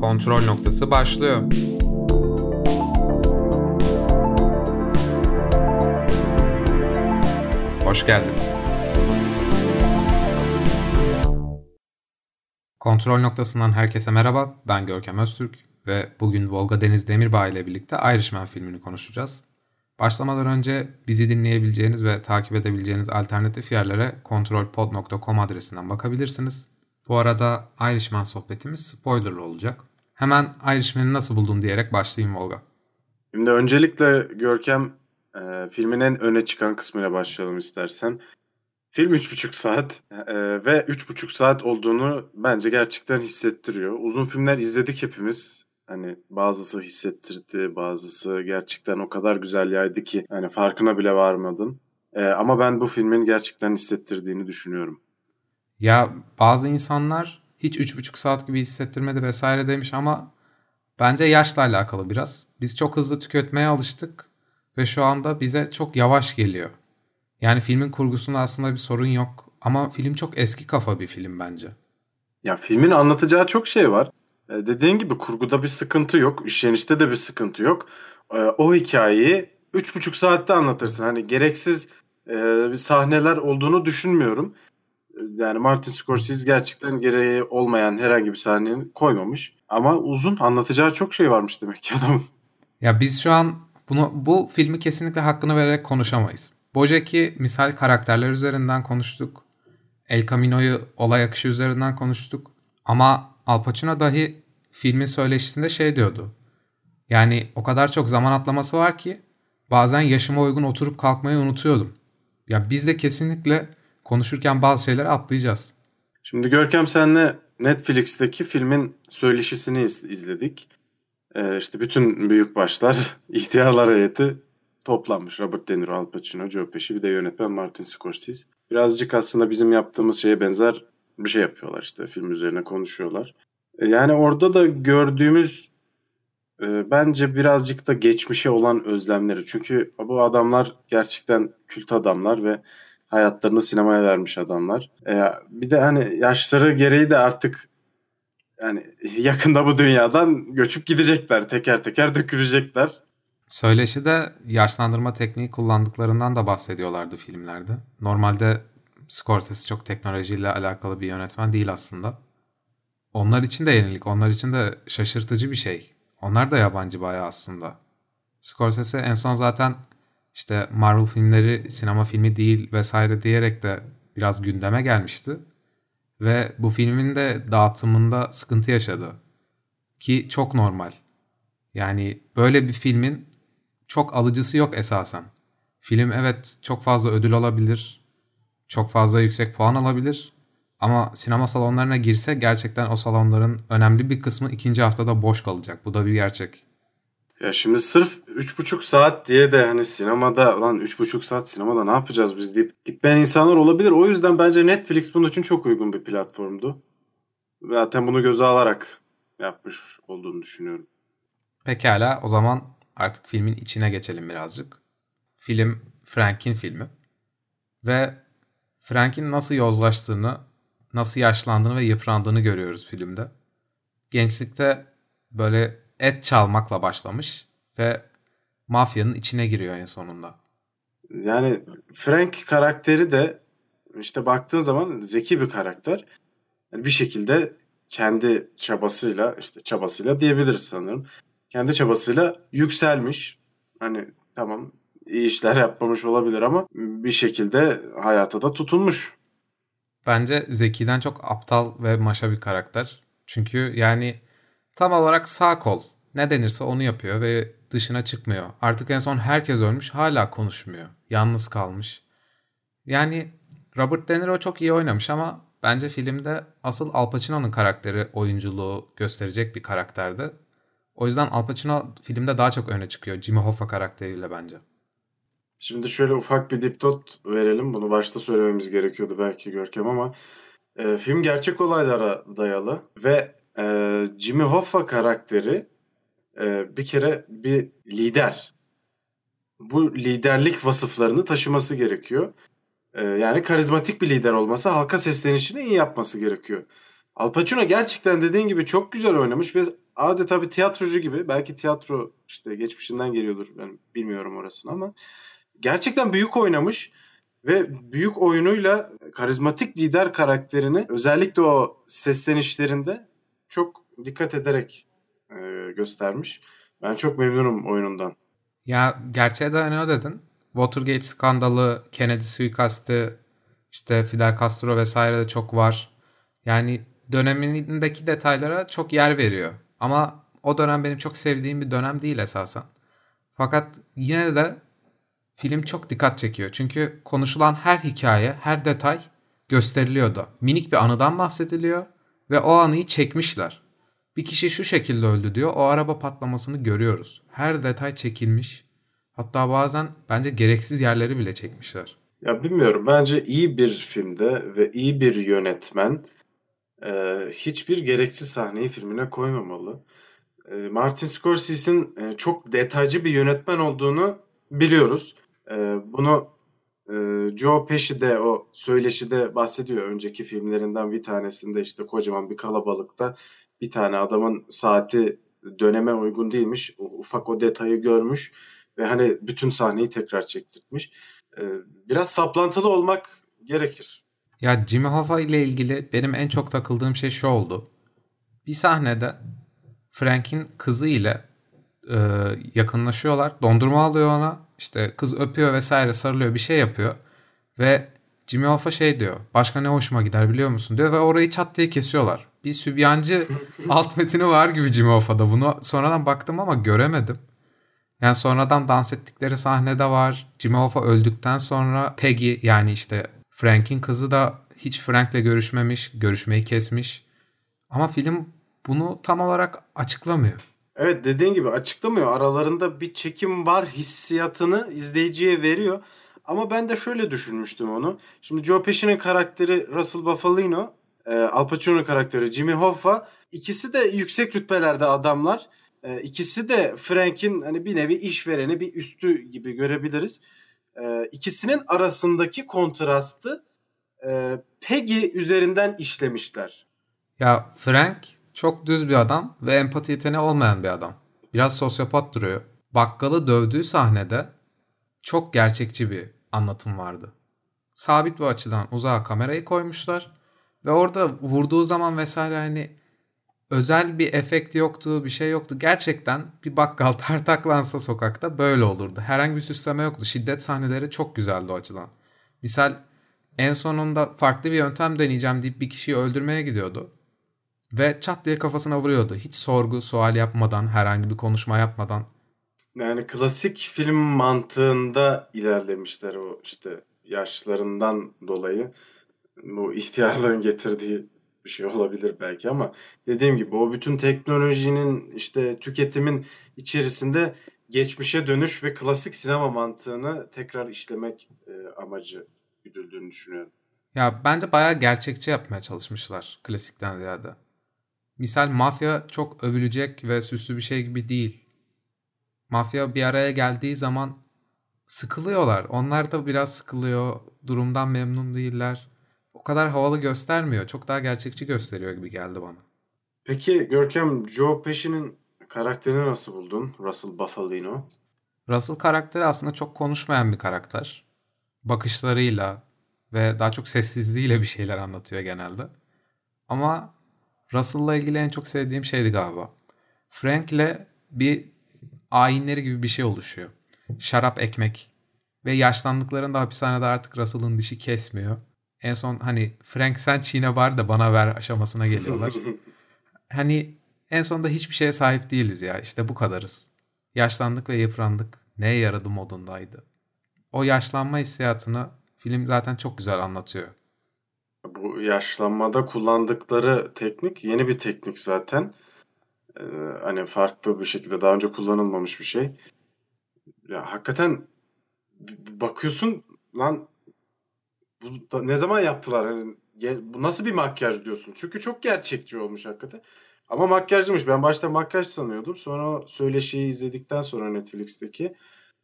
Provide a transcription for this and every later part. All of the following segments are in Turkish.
Kontrol noktası başlıyor. Hoş geldiniz. Kontrol noktasından herkese merhaba. Ben Görkem Öztürk ve bugün Volga Deniz Demirbağ ile birlikte Irishman filmini konuşacağız. Başlamadan önce bizi dinleyebileceğiniz ve takip edebileceğiniz alternatif yerlere kontrolpod.com adresinden bakabilirsiniz. Bu arada Irishman sohbetimiz spoilerlı olacak. Hemen Irishman'ı nasıl buldun diyerek başlayayım Volga. Şimdi öncelikle Görkem e, filmin en öne çıkan kısmıyla başlayalım istersen. Film 3,5 saat e, ve 3,5 saat olduğunu bence gerçekten hissettiriyor. Uzun filmler izledik hepimiz. Hani bazısı hissettirdi, bazısı gerçekten o kadar güzel yaydı ki hani farkına bile varmadın. E, ama ben bu filmin gerçekten hissettirdiğini düşünüyorum. Ya bazı insanlar hiç 3,5 saat gibi hissettirmedi vesaire demiş ama bence yaşla alakalı biraz. Biz çok hızlı tüketmeye alıştık ve şu anda bize çok yavaş geliyor. Yani filmin kurgusunda aslında bir sorun yok ama film çok eski kafa bir film bence. Ya filmin anlatacağı çok şey var. Ee, dediğin gibi kurguda bir sıkıntı yok, işlenişte de bir sıkıntı yok. Ee, o hikayeyi 3,5 saatte anlatırsın. Hani gereksiz e, sahneler olduğunu düşünmüyorum. Yani Martin Scorsese gerçekten gereği olmayan herhangi bir sahneyi koymamış. Ama uzun anlatacağı çok şey varmış demek ki adamın. Ya biz şu an bunu bu filmi kesinlikle hakkını vererek konuşamayız. Bojack'i misal karakterler üzerinden konuştuk. El Camino'yu olay akışı üzerinden konuştuk. Ama Al Pacino dahi filmin söyleşisinde şey diyordu. Yani o kadar çok zaman atlaması var ki bazen yaşıma uygun oturup kalkmayı unutuyordum. Ya biz de kesinlikle konuşurken bazı şeyleri atlayacağız. Şimdi Görkem senle Netflix'teki filmin söyleşisini iz- izledik. Ee, işte bütün büyük başlar, ihtiyarlar heyeti toplanmış. Robert De Niro, Al Pacino, Joe Pesci bir de yönetmen Martin Scorsese. Birazcık aslında bizim yaptığımız şeye benzer bir şey yapıyorlar işte film üzerine konuşuyorlar. Ee, yani orada da gördüğümüz e, bence birazcık da geçmişe olan özlemleri. Çünkü bu adamlar gerçekten kült adamlar ve hayatlarını sinemaya vermiş adamlar. Ee, bir de hani yaşları gereği de artık yani yakında bu dünyadan göçüp gidecekler. Teker teker dökülecekler. Söyleşide yaşlandırma tekniği kullandıklarından da bahsediyorlardı filmlerde. Normalde Scorsese çok teknolojiyle alakalı bir yönetmen değil aslında. Onlar için de yenilik, onlar için de şaşırtıcı bir şey. Onlar da yabancı bayağı aslında. Scorsese en son zaten işte Marvel filmleri sinema filmi değil vesaire diyerek de biraz gündeme gelmişti. Ve bu filmin de dağıtımında sıkıntı yaşadı. Ki çok normal. Yani böyle bir filmin çok alıcısı yok esasen. Film evet çok fazla ödül alabilir. Çok fazla yüksek puan alabilir. Ama sinema salonlarına girse gerçekten o salonların önemli bir kısmı ikinci haftada boş kalacak. Bu da bir gerçek. Ya şimdi sırf 3,5 saat diye de hani sinemada lan 3,5 saat sinemada ne yapacağız biz deyip gitmeyen insanlar olabilir. O yüzden bence Netflix bunun için çok uygun bir platformdu. Zaten bunu göze alarak yapmış olduğunu düşünüyorum. Pekala o zaman artık filmin içine geçelim birazcık. Film Frank'in filmi. Ve Frank'in nasıl yozlaştığını, nasıl yaşlandığını ve yıprandığını görüyoruz filmde. Gençlikte böyle et çalmakla başlamış ve mafyanın içine giriyor en sonunda. Yani Frank karakteri de işte baktığın zaman zeki bir karakter. Yani bir şekilde kendi çabasıyla işte çabasıyla diyebiliriz sanırım. Kendi çabasıyla yükselmiş. Hani tamam iyi işler yapmamış olabilir ama bir şekilde hayata da tutunmuş. Bence Zeki'den çok aptal ve maşa bir karakter. Çünkü yani tam olarak sağ kol. Ne denirse onu yapıyor ve dışına çıkmıyor. Artık en son herkes ölmüş hala konuşmuyor. Yalnız kalmış. Yani Robert De Niro çok iyi oynamış ama bence filmde asıl Al Pacino'nun karakteri oyunculuğu gösterecek bir karakterdi. O yüzden Al Pacino filmde daha çok öne çıkıyor Jimmy Hoffa karakteriyle bence. Şimdi şöyle ufak bir dipnot verelim. Bunu başta söylememiz gerekiyordu belki Görkem ama e, film gerçek olaylara dayalı ve e, Jimmy Hoffa karakteri e, bir kere bir lider. Bu liderlik vasıflarını taşıması gerekiyor. E, yani karizmatik bir lider olması, halka seslenişini iyi yapması gerekiyor. Al Pacino gerçekten dediğin gibi çok güzel oynamış ve adeta bir tiyatrocu gibi. Belki tiyatro işte geçmişinden geliyordur. Ben bilmiyorum orasını ama gerçekten büyük oynamış ve büyük oyunuyla karizmatik lider karakterini özellikle o seslenişlerinde çok dikkat ederek e, göstermiş. Ben çok memnunum oyunundan. Ya gerçeğe dayanıyor dedin. Watergate skandalı, Kennedy suikastı, işte Fidel Castro vesaire de çok var. Yani dönemindeki detaylara çok yer veriyor. Ama o dönem benim çok sevdiğim bir dönem değil esasen. Fakat yine de film çok dikkat çekiyor. Çünkü konuşulan her hikaye, her detay gösteriliyordu. Minik bir anıdan bahsediliyor ve o anıyı çekmişler. Bir kişi şu şekilde öldü diyor. O araba patlamasını görüyoruz. Her detay çekilmiş. Hatta bazen bence gereksiz yerleri bile çekmişler. Ya bilmiyorum. Bence iyi bir filmde ve iyi bir yönetmen e, hiçbir gereksiz sahneyi filmine koymamalı. E, Martin Scorsese'nin e, çok detaycı bir yönetmen olduğunu biliyoruz. E, bunu e, Joe Pesci de o söyleşide bahsediyor. Önceki filmlerinden bir tanesinde işte kocaman bir kalabalıkta bir tane adamın saati döneme uygun değilmiş. Ufak o detayı görmüş ve hani bütün sahneyi tekrar çektirtmiş. Ee, biraz saplantılı olmak gerekir. Ya Jimmy Hoffa ile ilgili benim en çok takıldığım şey şu oldu. Bir sahnede Frank'in kızı ile e, yakınlaşıyorlar. Dondurma alıyor ona. İşte kız öpüyor vesaire sarılıyor bir şey yapıyor. Ve Jimmy Hoffa şey diyor. Başka ne hoşuma gider biliyor musun diyor. Ve orayı çat diye kesiyorlar. Bir sübyancı alt metini var gibi Jimmy Hoffa'da. Bunu sonradan baktım ama göremedim. Yani sonradan dans ettikleri sahnede var. Jimmy Hoffa öldükten sonra Peggy yani işte Frank'in kızı da hiç Frank'le görüşmemiş, görüşmeyi kesmiş. Ama film bunu tam olarak açıklamıyor. Evet dediğin gibi açıklamıyor. Aralarında bir çekim var hissiyatını izleyiciye veriyor. Ama ben de şöyle düşünmüştüm onu. Şimdi Joe Pesci'nin karakteri Russell Buffalino, e, Al Pacino'nun karakteri Jimmy Hoffa. ikisi de yüksek rütbelerde adamlar. E, ikisi de Frank'in hani bir nevi işvereni, bir üstü gibi görebiliriz. E, ikisinin arasındaki kontrastı Peggy üzerinden işlemişler. Ya Frank çok düz bir adam ve empati yeteneği olmayan bir adam. Biraz sosyopat duruyor. Bakkalı dövdüğü sahnede çok gerçekçi bir anlatım vardı. Sabit bir açıdan uzağa kamerayı koymuşlar ve orada vurduğu zaman vesaire hani özel bir efekt yoktu, bir şey yoktu. Gerçekten bir bakkal tartaklansa sokakta böyle olurdu. Herhangi bir süsleme yoktu. Şiddet sahneleri çok güzeldi o açıdan. Misal en sonunda farklı bir yöntem deneyeceğim deyip bir kişiyi öldürmeye gidiyordu. Ve çat diye kafasına vuruyordu. Hiç sorgu, sual yapmadan, herhangi bir konuşma yapmadan. Yani klasik film mantığında ilerlemişler o işte yaşlarından dolayı. Bu ihtiyarlığın getirdiği bir şey olabilir belki ama dediğim gibi o bütün teknolojinin işte tüketimin içerisinde geçmişe dönüş ve klasik sinema mantığını tekrar işlemek e, amacı güdüldüğünü düşünüyorum. Ya bence bayağı gerçekçi yapmaya çalışmışlar klasikten ziyade. Misal mafya çok övülecek ve süslü bir şey gibi değil. Mafya bir araya geldiği zaman sıkılıyorlar. Onlar da biraz sıkılıyor. Durumdan memnun değiller o kadar havalı göstermiyor. Çok daha gerçekçi gösteriyor gibi geldi bana. Peki Görkem Joe Pesci'nin karakterini nasıl buldun? Russell Buffalino. Russell karakteri aslında çok konuşmayan bir karakter. Bakışlarıyla ve daha çok sessizliğiyle bir şeyler anlatıyor genelde. Ama Russell'la ilgili en çok sevdiğim şeydi galiba. Frank'le bir ayinleri gibi bir şey oluşuyor. Şarap ekmek. Ve yaşlandıklarında hapishanede artık Russell'ın dişi kesmiyor. En son hani Frank sen Çin'e var da bana ver aşamasına geliyorlar. hani en sonunda hiçbir şeye sahip değiliz ya. İşte bu kadarız. Yaşlandık ve yıprandık. Neye yaradı modundaydı. O yaşlanma hissiyatını film zaten çok güzel anlatıyor. Bu yaşlanmada kullandıkları teknik yeni bir teknik zaten. Ee, hani farklı bir şekilde daha önce kullanılmamış bir şey. Ya hakikaten bakıyorsun lan bu da, ne zaman yaptılar? Hani bu nasıl bir makyaj diyorsun? Çünkü çok gerçekçi olmuş hakikaten. Ama makyajlıymış. Ben başta makyaj sanıyordum. Sonra söyleşiyi izledikten sonra Netflix'teki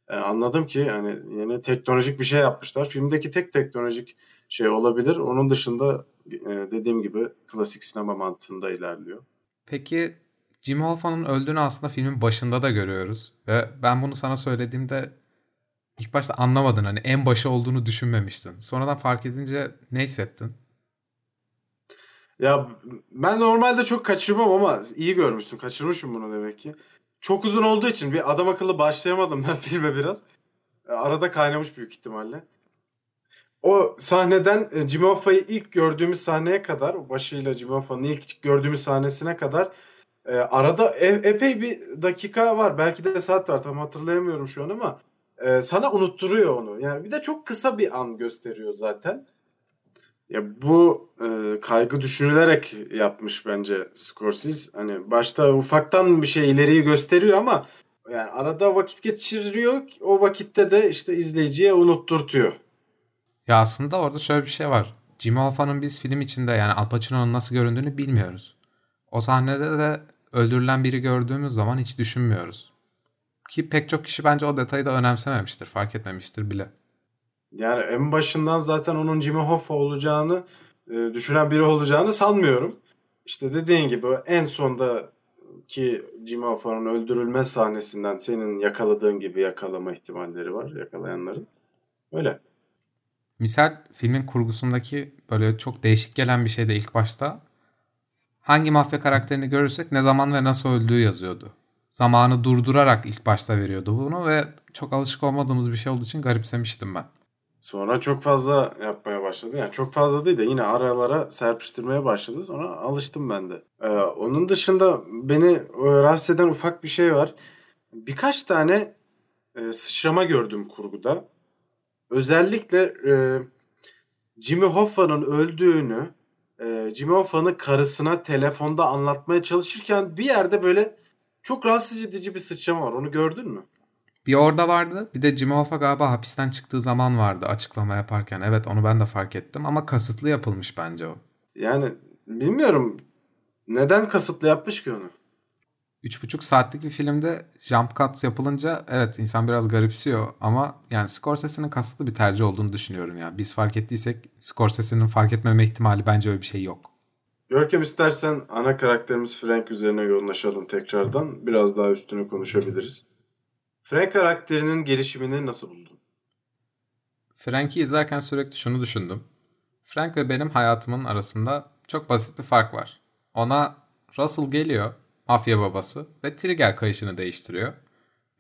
e, anladım ki yani yine teknolojik bir şey yapmışlar. Filmdeki tek teknolojik şey olabilir. Onun dışında e, dediğim gibi klasik sinema mantığında ilerliyor. Peki Jimmy Hoffa'nın öldüğünü aslında filmin başında da görüyoruz. Ve ben bunu sana söylediğimde ilk başta anlamadın. Hani en başı olduğunu düşünmemiştin. Sonradan fark edince ne hissettin? Ya ben normalde çok kaçırmam ama iyi görmüşsün. Kaçırmışım bunu demek ki. Çok uzun olduğu için bir adam akıllı başlayamadım ben filme biraz. E, arada kaynamış büyük ihtimalle. O sahneden e, Jimmy Hoffa'yı ilk gördüğümüz sahneye kadar, o başıyla Jimmy Hoffa'nın ilk gördüğümüz sahnesine kadar e, arada e, epey bir dakika var. Belki de saat var tam hatırlayamıyorum şu an ama e, sana unutturuyor onu. Yani bir de çok kısa bir an gösteriyor zaten. Ya bu e, kaygı düşünülerek yapmış bence Scorsese. Hani başta ufaktan bir şey ileriyi gösteriyor ama yani arada vakit geçiriyor. O vakitte de işte izleyiciye unutturtuyor. Ya aslında orada şöyle bir şey var. Jimmy Hoffa'nın biz film içinde yani Al Pacino'nun nasıl göründüğünü bilmiyoruz. O sahnede de öldürülen biri gördüğümüz zaman hiç düşünmüyoruz. Ki pek çok kişi bence o detayı da önemsememiştir, fark etmemiştir bile. Yani en başından zaten onun Jimmy Hoffa olacağını e, düşünen biri olacağını sanmıyorum. İşte dediğin gibi en sonda ki Jimmy Hoffa'nın öldürülme sahnesinden senin yakaladığın gibi yakalama ihtimalleri var yakalayanların. Öyle. Misal filmin kurgusundaki böyle çok değişik gelen bir şey de ilk başta hangi mafya karakterini görürsek ne zaman ve nasıl öldüğü yazıyordu. Zamanı durdurarak ilk başta veriyordu bunu ve çok alışık olmadığımız bir şey olduğu için garipsemiştim ben. Sonra çok fazla yapmaya başladı. Yani çok fazla değil de yine aralara serpiştirmeye başladı. Sonra alıştım ben de. Ee, onun dışında beni e, rahatsız eden ufak bir şey var. Birkaç tane e, sıçrama gördüm kurguda. Özellikle e, Jimmy Hoffa'nın öldüğünü e, Jimmy Hoffa'nın karısına telefonda anlatmaya çalışırken bir yerde böyle çok rahatsız edici bir sıçrama var. Onu gördün mü? Bir orada vardı. Bir de Jimmy Hoffa galiba hapisten çıktığı zaman vardı açıklama yaparken. Evet onu ben de fark ettim ama kasıtlı yapılmış bence o. Yani bilmiyorum neden kasıtlı yapmış ki onu? 3,5 saatlik bir filmde jump cuts yapılınca evet insan biraz garipsiyor ama yani Scorsese'nin kasıtlı bir tercih olduğunu düşünüyorum ya. Biz fark ettiysek Scorsese'nin fark etmeme ihtimali bence öyle bir şey yok. Görkem istersen ana karakterimiz Frank üzerine yoğunlaşalım tekrardan. Biraz daha üstüne konuşabiliriz. Frank karakterinin gelişimini nasıl buldun? Frank'i izlerken sürekli şunu düşündüm. Frank ve benim hayatımın arasında çok basit bir fark var. Ona Russell geliyor, mafya babası ve trigger kayışını değiştiriyor.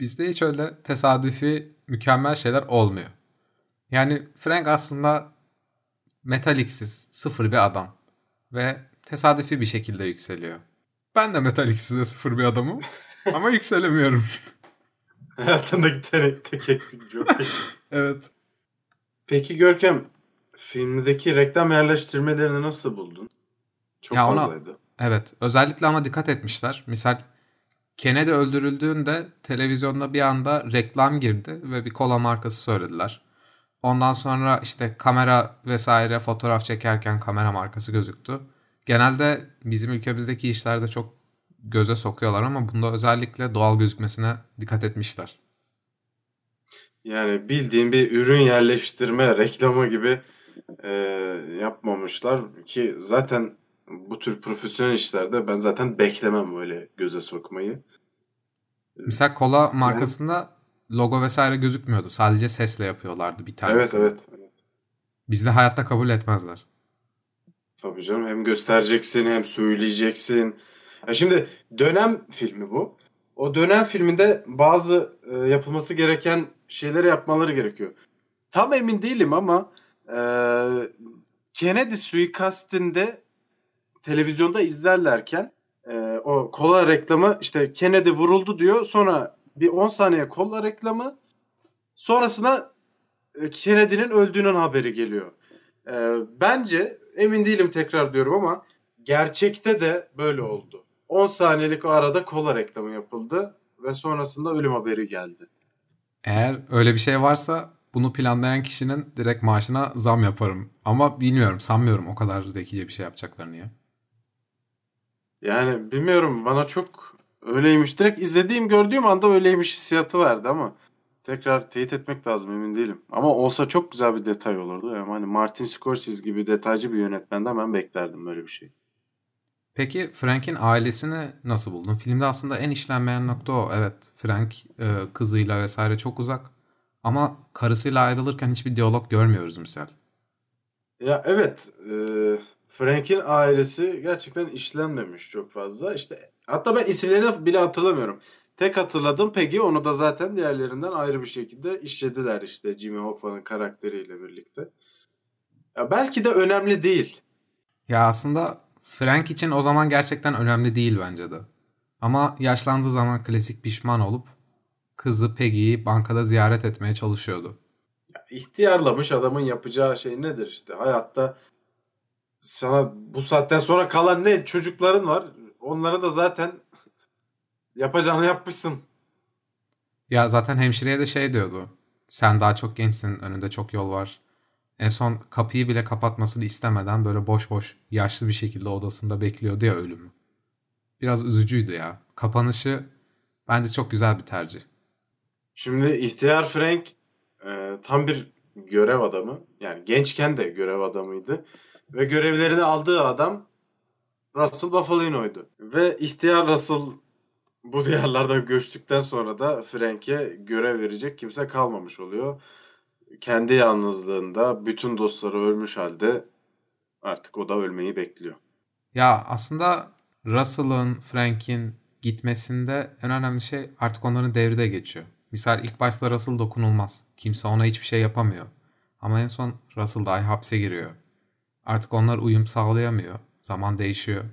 Bizde hiç öyle tesadüfi mükemmel şeyler olmuyor. Yani Frank aslında metaliksiz, sıfır bir adam. Ve tesadüfi bir şekilde yükseliyor. Ben de metaliksize sıfır bir adamım ama yükselemiyorum. Hayatındaki tek, tek eksik Joker. evet. Peki Görkem, filmdeki reklam yerleştirmelerini nasıl buldun? Çok Ya ona- fazlaydı. Evet. Özellikle ama dikkat etmişler. Misal Kennedy öldürüldüğünde televizyonda bir anda reklam girdi ve bir kola markası söylediler. Ondan sonra işte kamera vesaire fotoğraf çekerken kamera markası gözüktü. Genelde bizim ülkemizdeki işlerde çok göze sokuyorlar ama bunda özellikle doğal gözükmesine dikkat etmişler. Yani bildiğin bir ürün yerleştirme reklamı gibi e, yapmamışlar ki zaten bu tür profesyonel işlerde ben zaten beklemem öyle göze sokmayı. Misal kola markasında logo vesaire gözükmüyordu. Sadece sesle yapıyorlardı bir Evet tanesi. evet. Bizde hayatta kabul etmezler. Tabii canım hem göstereceksin hem söyleyeceksin. Ya şimdi dönem filmi bu. O dönem filminde bazı e, yapılması gereken şeyleri yapmaları gerekiyor. Tam emin değilim ama e, Kennedy suikastinde televizyonda izlerlerken e, o kola reklamı işte Kennedy vuruldu diyor. Sonra bir 10 saniye kola reklamı sonrasında e, Kennedy'nin öldüğünün haberi geliyor. E, bence emin değilim tekrar diyorum ama gerçekte de böyle oldu. 10 saniyelik o arada kola reklamı yapıldı ve sonrasında ölüm haberi geldi. Eğer öyle bir şey varsa bunu planlayan kişinin direkt maaşına zam yaparım. Ama bilmiyorum, sanmıyorum o kadar zekice bir şey yapacaklarını ya. Yani bilmiyorum bana çok öyleymiş. Direkt izlediğim gördüğüm anda öyleymiş hissiyatı verdi ama tekrar teyit etmek lazım emin değilim. Ama olsa çok güzel bir detay olurdu. Yani hani Martin Scorsese gibi detaycı bir yönetmenden ben beklerdim böyle bir şey. Peki Frank'in ailesini nasıl buldun? Filmde aslında en işlenmeyen nokta o. Evet Frank e, kızıyla vesaire çok uzak. Ama karısıyla ayrılırken hiçbir diyalog görmüyoruz misal. Ya evet, e, Frank'in ailesi gerçekten işlenmemiş çok fazla. İşte hatta ben isimlerini bile hatırlamıyorum. Tek hatırladım Peggy onu da zaten diğerlerinden ayrı bir şekilde işlediler işte Jimmy Hoffa'nın karakteriyle birlikte. Ya belki de önemli değil. Ya aslında Frank için o zaman gerçekten önemli değil bence de. Ama yaşlandığı zaman klasik pişman olup kızı Peggy'yi bankada ziyaret etmeye çalışıyordu. Ya ihtiyarlamış adamın yapacağı şey nedir işte hayatta sana bu saatten sonra kalan ne çocukların var onlara da zaten yapacağını yapmışsın. Ya zaten hemşireye de şey diyordu. Sen daha çok gençsin önünde çok yol var. En son kapıyı bile kapatmasını istemeden böyle boş boş yaşlı bir şekilde odasında bekliyordu ya ölümü. Biraz üzücüydü ya. Kapanışı bence çok güzel bir tercih. Şimdi ihtiyar Frank e, tam bir görev adamı. Yani gençken de görev adamıydı. Ve görevlerini aldığı adam Russell Buffalo'ydu. Ve ihtiyar Russell bu diyarlarda göçtükten sonra da Frank'e görev verecek kimse kalmamış oluyor. Kendi yalnızlığında bütün dostları ölmüş halde artık o da ölmeyi bekliyor. Ya aslında Russell'ın, Frank'in gitmesinde en önemli şey artık onların devri de geçiyor. Misal ilk başta Russell dokunulmaz. Kimse ona hiçbir şey yapamıyor. Ama en son Russell dahi hapse giriyor. Artık onlar uyum sağlayamıyor. Zaman değişiyor.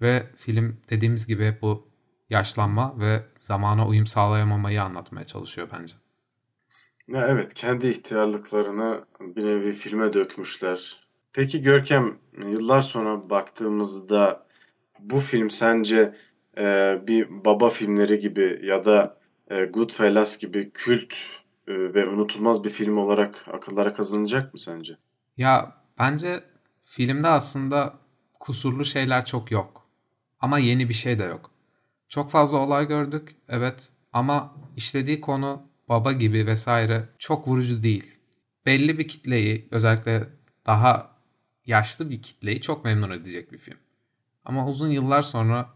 Ve film dediğimiz gibi bu yaşlanma ve zamana uyum sağlayamamayı anlatmaya çalışıyor bence. Ya evet kendi ihtiyarlıklarını bir nevi filme dökmüşler. Peki Görkem yıllar sonra baktığımızda bu film sence e, bir baba filmleri gibi ya da e, Goodfellas gibi kült e, ve unutulmaz bir film olarak akıllara kazanacak mı sence? Ya bence filmde aslında kusurlu şeyler çok yok. Ama yeni bir şey de yok. Çok fazla olay gördük, evet. Ama işlediği konu baba gibi vesaire çok vurucu değil. Belli bir kitleyi, özellikle daha yaşlı bir kitleyi çok memnun edecek bir film. Ama uzun yıllar sonra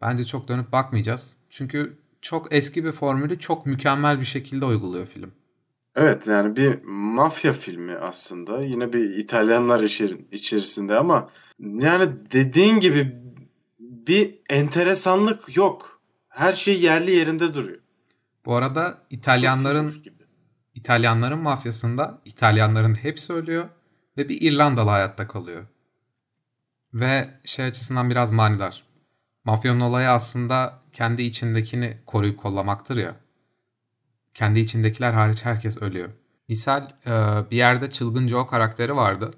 bence çok dönüp bakmayacağız. Çünkü çok eski bir formülü çok mükemmel bir şekilde uyguluyor film. Evet yani bir mafya filmi aslında. Yine bir İtalyanlar içerisinde ama yani dediğin gibi bir enteresanlık yok. Her şey yerli yerinde duruyor. Bu arada İtalyanların İtalyanların mafyasında İtalyanların hepsi ölüyor ve bir İrlandalı hayatta kalıyor. Ve şey açısından biraz manidar. Mafyanın olayı aslında kendi içindekini koruyup kollamaktır ya. Kendi içindekiler hariç herkes ölüyor. Misal bir yerde çılgın Joe karakteri vardı.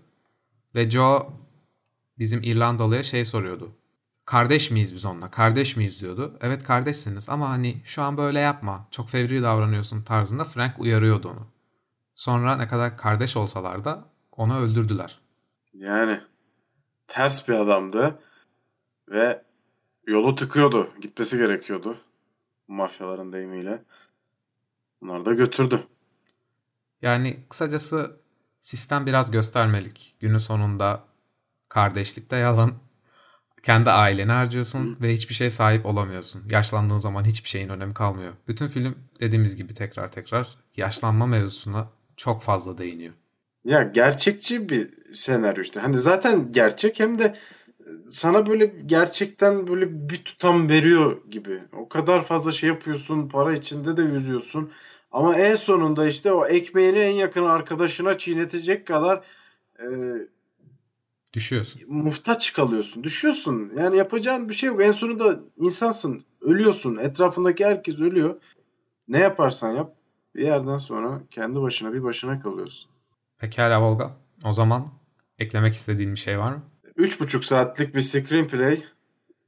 Ve Joe bizim İrlandalıya şey soruyordu. Kardeş miyiz biz onunla? Kardeş miyiz diyordu. Evet kardeşsiniz ama hani şu an böyle yapma. Çok fevri davranıyorsun tarzında Frank uyarıyordu onu. Sonra ne kadar kardeş olsalar da onu öldürdüler. Yani ters bir adamdı ve yolu tıkıyordu. Gitmesi gerekiyordu. Mafyaların deyimiyle. Bunlar da götürdü. Yani kısacası sistem biraz göstermelik. Günün sonunda kardeşlikte yalan, kendi aileni harcıyorsun ve hiçbir şey sahip olamıyorsun. Yaşlandığın zaman hiçbir şeyin önemi kalmıyor. Bütün film dediğimiz gibi tekrar tekrar yaşlanma mevzusuna çok fazla değiniyor. Ya gerçekçi bir senaryo işte. Hani zaten gerçek hem de sana böyle gerçekten böyle bir tutam veriyor gibi. O kadar fazla şey yapıyorsun, para içinde de yüzüyorsun. Ama en sonunda işte o ekmeğini en yakın arkadaşına çiğnetecek kadar e, Düşüyorsun. Muhtaç kalıyorsun. Düşüyorsun. Yani yapacağın bir şey yok. En sonunda insansın. Ölüyorsun. Etrafındaki herkes ölüyor. Ne yaparsan yap bir yerden sonra kendi başına bir başına kalıyorsun. Pekala Volga. O zaman eklemek istediğin bir şey var mı? Üç buçuk saatlik bir screenplay.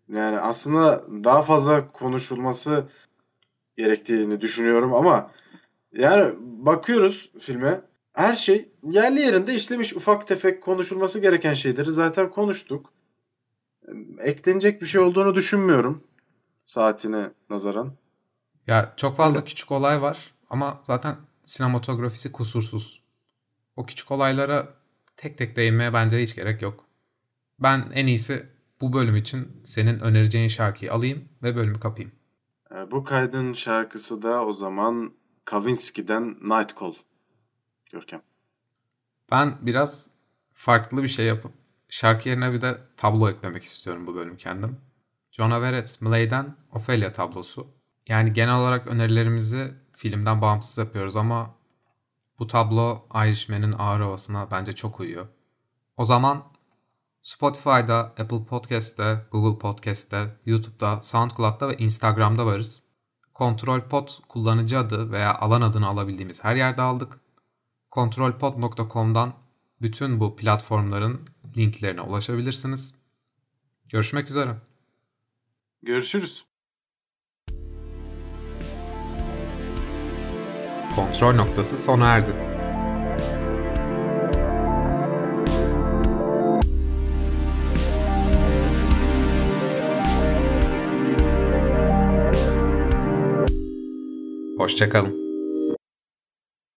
Yani aslında daha fazla konuşulması gerektiğini düşünüyorum ama yani bakıyoruz filme her şey yerli yerinde işlemiş ufak tefek konuşulması gereken şeyleri zaten konuştuk. Eklenecek bir şey olduğunu düşünmüyorum saatine nazaran. Ya çok fazla evet. küçük olay var ama zaten sinematografisi kusursuz. O küçük olaylara tek tek değinmeye bence hiç gerek yok. Ben en iyisi bu bölüm için senin önereceğin şarkıyı alayım ve bölümü kapayım. Ee, bu kaydın şarkısı da o zaman Kavinsky'den Night Call. Görkem. Ben biraz farklı bir şey yapıp şarkı yerine bir de tablo eklemek istiyorum bu bölüm kendim. John Everett Milley'den Ophelia tablosu. Yani genel olarak önerilerimizi filmden bağımsız yapıyoruz ama bu tablo Irishman'in ağır havasına bence çok uyuyor. O zaman Spotify'da, Apple Podcast'te, Google Podcast'te, YouTube'da, SoundCloud'da ve Instagram'da varız. Kontrol Pod kullanıcı adı veya alan adını alabildiğimiz her yerde aldık. Kontrolpod.com'dan bütün bu platformların linklerine ulaşabilirsiniz. Görüşmek üzere. Görüşürüz. Kontrol noktası sona erdi. Hoşçakalın.